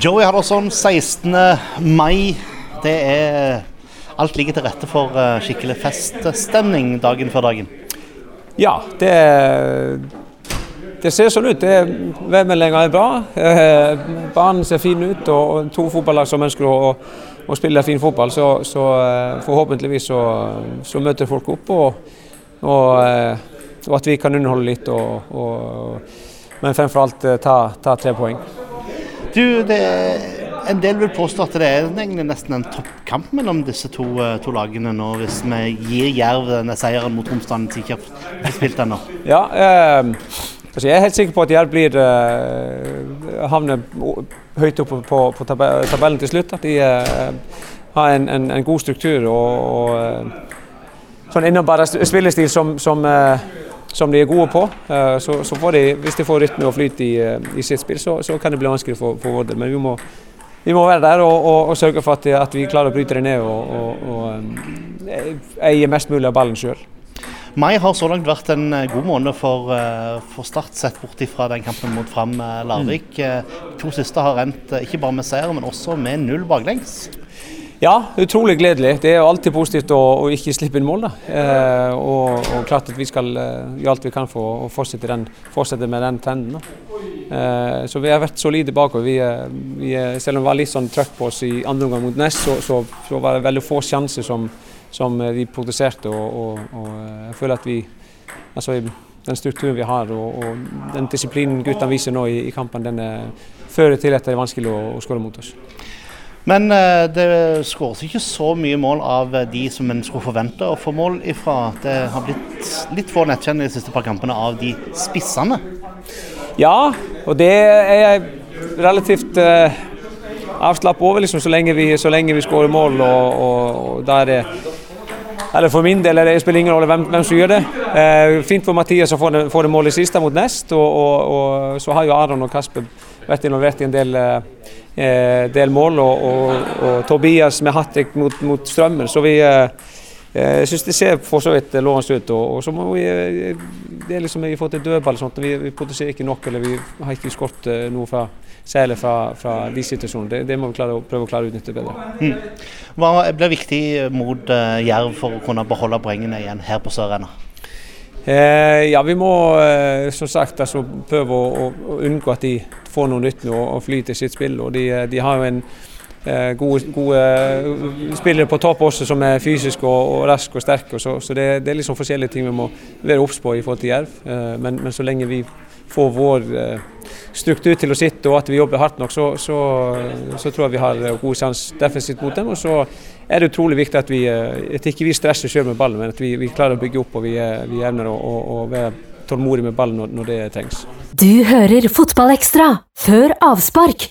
Joey Harderson, 16. mai. Det er Alt ligger til rette for eh, skikkelig feststemning dagen før dagen. Ja, det, det ser sånn ut. Værmeldinga er bra. Eh, Banen ser fin ut, og to fotballag som ønsker å, å spille fin fotball. Så, så eh, forhåpentligvis så, så møter folk opp, og, og, eh, og at vi kan underholde litt. Og, men fremfor alt ta, ta tre poeng. Du, det, En del vil påstå at det er nesten en toppkamp mellom disse to, eh, to lagene nå, hvis vi gir Jerv denne seieren mot Romsdalen som ikke har spilt ennå. Ja, eh, altså jeg er helt sikker på at Jerv blir eh, havner høyt oppe på, på tabe- tabellen til slutt. At de eh, har en, en, en god struktur og, og eh, sånn innebærer spillestil som, som, eh, som de er gode på. Eh, så, så får de, hvis de får rytme og flyt i, eh, i sitt spill, så, så kan det bli vanskelig for, for vår del. Men vi må, vi må være der og, og, og sørge for at, at vi klarer å bryte det ned og, og, eh, eie mest mulig av ballen sjøl. Mai har så langt vært en god måned for, for Start, sett bort fra den kampen mot Fram Larvik. De to siste har endt ikke bare med seier, men også med null baklengs. Ja, utrolig gledelig. Det er jo alltid positivt å, å ikke slippe inn mål. Da. Eh, og, og klart at vi skal eh, gjøre alt vi kan for å fortsette, den, fortsette med den trenden. Da. Eh, så vi har vært solide bakover. Vi, vi, selv om det var litt sånn trøkk på oss i andre omgang mot Ness, så, så, så var det veldig få sjanser som, som eh, vi produserte. Og, og, og eh, jeg føler at vi altså, den strukturen vi har og, og den disiplinen guttene viser nå i, i kampen, den fører til at det er vanskelig å, å skåre mot oss. Men eh, det skåres ikke så mye mål av eh, de som en skulle forvente å få mål ifra. Det har blitt litt få nettkjennere de siste par kampene av de spissene. Ja, og det er jeg relativt uh, avslappet over, liksom, så lenge vi, så lenge vi skårer mål. Og, og, og der er eller For min del det, spiller ingen rolle hvem, hvem som gjør det. Eh, fint for Mathias å få det, få det siste mot Nest, og, og, og så har jo Aron og Kasper vært involvert i en del, eh, del mål. Og, og, og Tobias med hat mot, mot Strømmen. Så vi eh, jeg syns det ser for så vidt lovende ut. Og, og så må vi eh, det er liksom i forhold til dødball. Sånt, vi, vi produserer ikke nok, eller vi har ikke skåret eh, noe fra særlig fra, fra de situasjonene. Det, det må vi klare, prøve å klare å utnytte bedre. Hva blir viktig mot uh, Jerv for å kunne beholde poengene igjen her på Sør-Arena? Eh, ja, vi må eh, som sagt altså, prøve å, å, unngå at de får noe nytt nå og fly til sitt spill. Og de, eh, de har jo en eh, gode, gode eh, spillere på topp også som er fysiske og, og raske og sterke. og Så, så det, det er liksom forskjellige ting vi må være obs på i forhold til Jerv. Eh, men, men så lenge vi får vår struktur til å sitte og at vi jobber hardt nok, så, så, så tror jeg vi har god sans defensivt mot dem. Og så er det utrolig viktig at vi eh, at ikke vi stresser selv med ballen, men at vi, vi klarer å bygge opp og vi, eh, vi evner å, å, å være tålmodige med ballen når, når det trengs. Du hører Fotballekstra før avspark